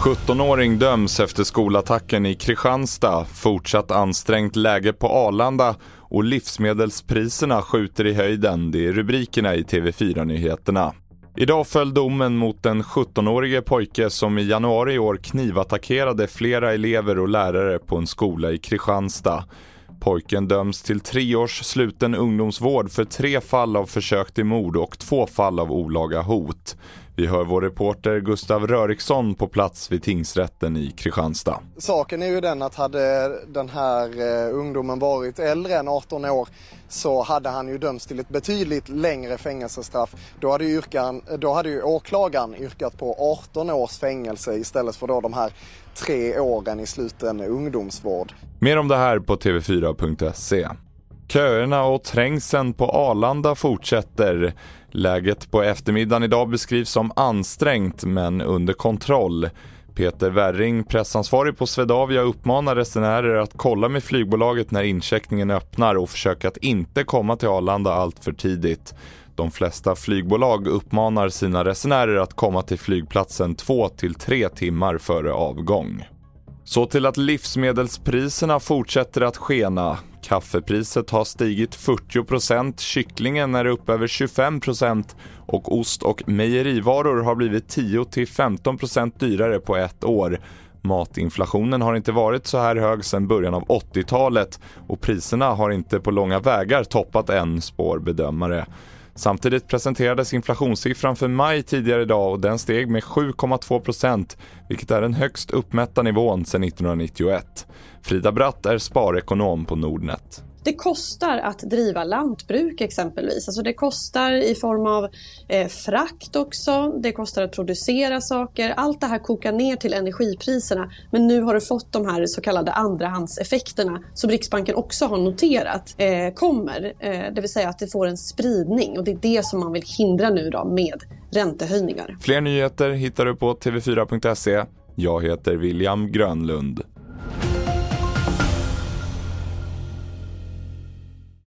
17-åring döms efter skolattacken i Kristianstad, fortsatt ansträngt läge på Arlanda och livsmedelspriserna skjuter i höjden. Det är rubrikerna i TV4-nyheterna. Idag föll domen mot den 17-årige pojke som i januari i år knivattackerade flera elever och lärare på en skola i Kristianstad. Pojken döms till tre års sluten ungdomsvård för tre fall av försök till mord och två fall av olaga hot. Vi hör vår reporter Gustav Röriksson på plats vid tingsrätten i Kristianstad. Saken är ju den att hade den här eh, ungdomen varit äldre än 18 år så hade han ju dömts till ett betydligt längre fängelsestraff. Då hade yrkan, då hade ju åklagaren yrkat på 18 års fängelse istället för då de här tre åren i sluten ungdomsvård. Mer om det här på tv4.se. Köerna och trängseln på Arlanda fortsätter. Läget på eftermiddagen idag beskrivs som ansträngt men under kontroll. Peter Werring, pressansvarig på Swedavia, uppmanar resenärer att kolla med flygbolaget när incheckningen öppnar och försöka att inte komma till Arlanda allt för tidigt. De flesta flygbolag uppmanar sina resenärer att komma till flygplatsen 2 till 3 timmar före avgång. Så till att livsmedelspriserna fortsätter att skena. Kaffepriset har stigit 40% kycklingen är upp över 25% och ost och mejerivaror har blivit 10-15% dyrare på ett år. Matinflationen har inte varit så här hög sedan början av 80-talet och priserna har inte på långa vägar toppat än, spår bedömare. Samtidigt presenterades inflationssiffran för maj tidigare idag och den steg med 7,2% vilket är den högst uppmätta nivån sedan 1991. Frida Bratt är sparekonom på Nordnet. Det kostar att driva lantbruk exempelvis. Alltså det kostar i form av eh, frakt också, det kostar att producera saker. Allt det här kokar ner till energipriserna. Men nu har du fått de här så kallade andrahandseffekterna som Riksbanken också har noterat eh, kommer. Eh, det vill säga att det får en spridning och det är det som man vill hindra nu då med räntehöjningar. Fler nyheter hittar du på tv4.se. Jag heter William Grönlund.